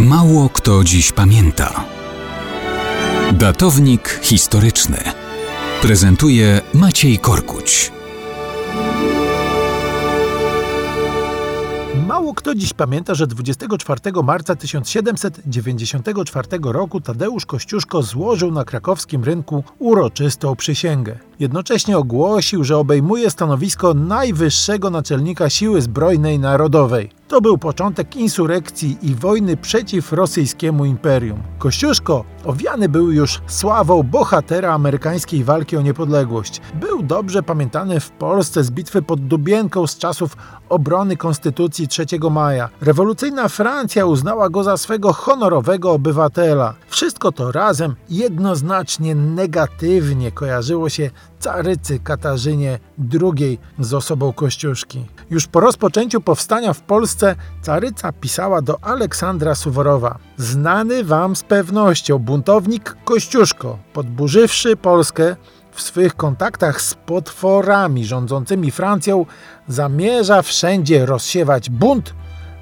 Mało kto dziś pamięta. Datownik historyczny prezentuje Maciej Korkuć. Mało kto dziś pamięta, że 24 marca 1794 roku Tadeusz Kościuszko złożył na krakowskim rynku uroczystą przysięgę. Jednocześnie ogłosił, że obejmuje stanowisko najwyższego naczelnika siły zbrojnej narodowej. To był początek insurekcji i wojny przeciw rosyjskiemu imperium. Kościuszko owiany był już sławą bohatera amerykańskiej walki o niepodległość. Był dobrze pamiętany w Polsce z bitwy pod Dubienką z czasów obrony Konstytucji 3 maja. Rewolucyjna Francja uznała go za swego honorowego obywatela. Wszystko to razem jednoznacznie negatywnie kojarzyło się carycy Katarzynie II z osobą Kościuszki. Już po rozpoczęciu powstania w Polsce caryca pisała do Aleksandra Suworowa. Znany wam z pewnością buntownik Kościuszko, podburzywszy Polskę, w swych kontaktach z potworami rządzącymi Francją zamierza wszędzie rozsiewać bunt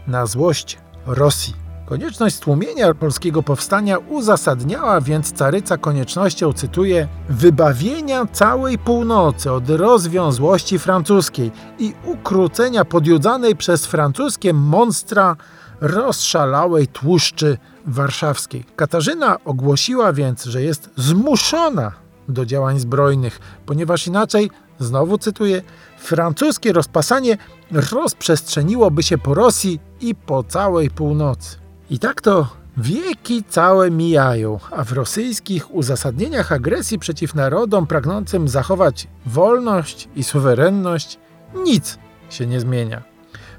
na złość Rosji. Konieczność stłumienia polskiego powstania uzasadniała więc caryca koniecznością, cytuję, wybawienia całej północy od rozwiązłości francuskiej i ukrócenia podjudzanej przez francuskie monstra rozszalałej tłuszczy warszawskiej. Katarzyna ogłosiła więc, że jest zmuszona do działań zbrojnych, ponieważ inaczej, znowu cytuję, francuskie rozpasanie rozprzestrzeniłoby się po Rosji i po całej północy. I tak to wieki całe mijają, a w rosyjskich uzasadnieniach agresji przeciw narodom pragnącym zachować wolność i suwerenność nic się nie zmienia.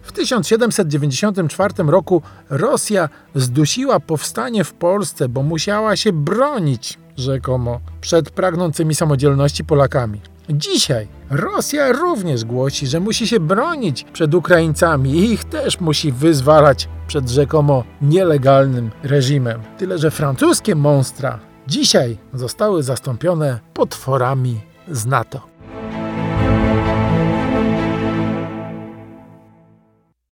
W 1794 roku Rosja zdusiła powstanie w Polsce, bo musiała się bronić rzekomo przed pragnącymi samodzielności Polakami. Dzisiaj Rosja również głosi, że musi się bronić przed Ukraińcami i ich też musi wyzwalać przed rzekomo nielegalnym reżimem. Tyle, że francuskie monstra dzisiaj zostały zastąpione potworami z NATO.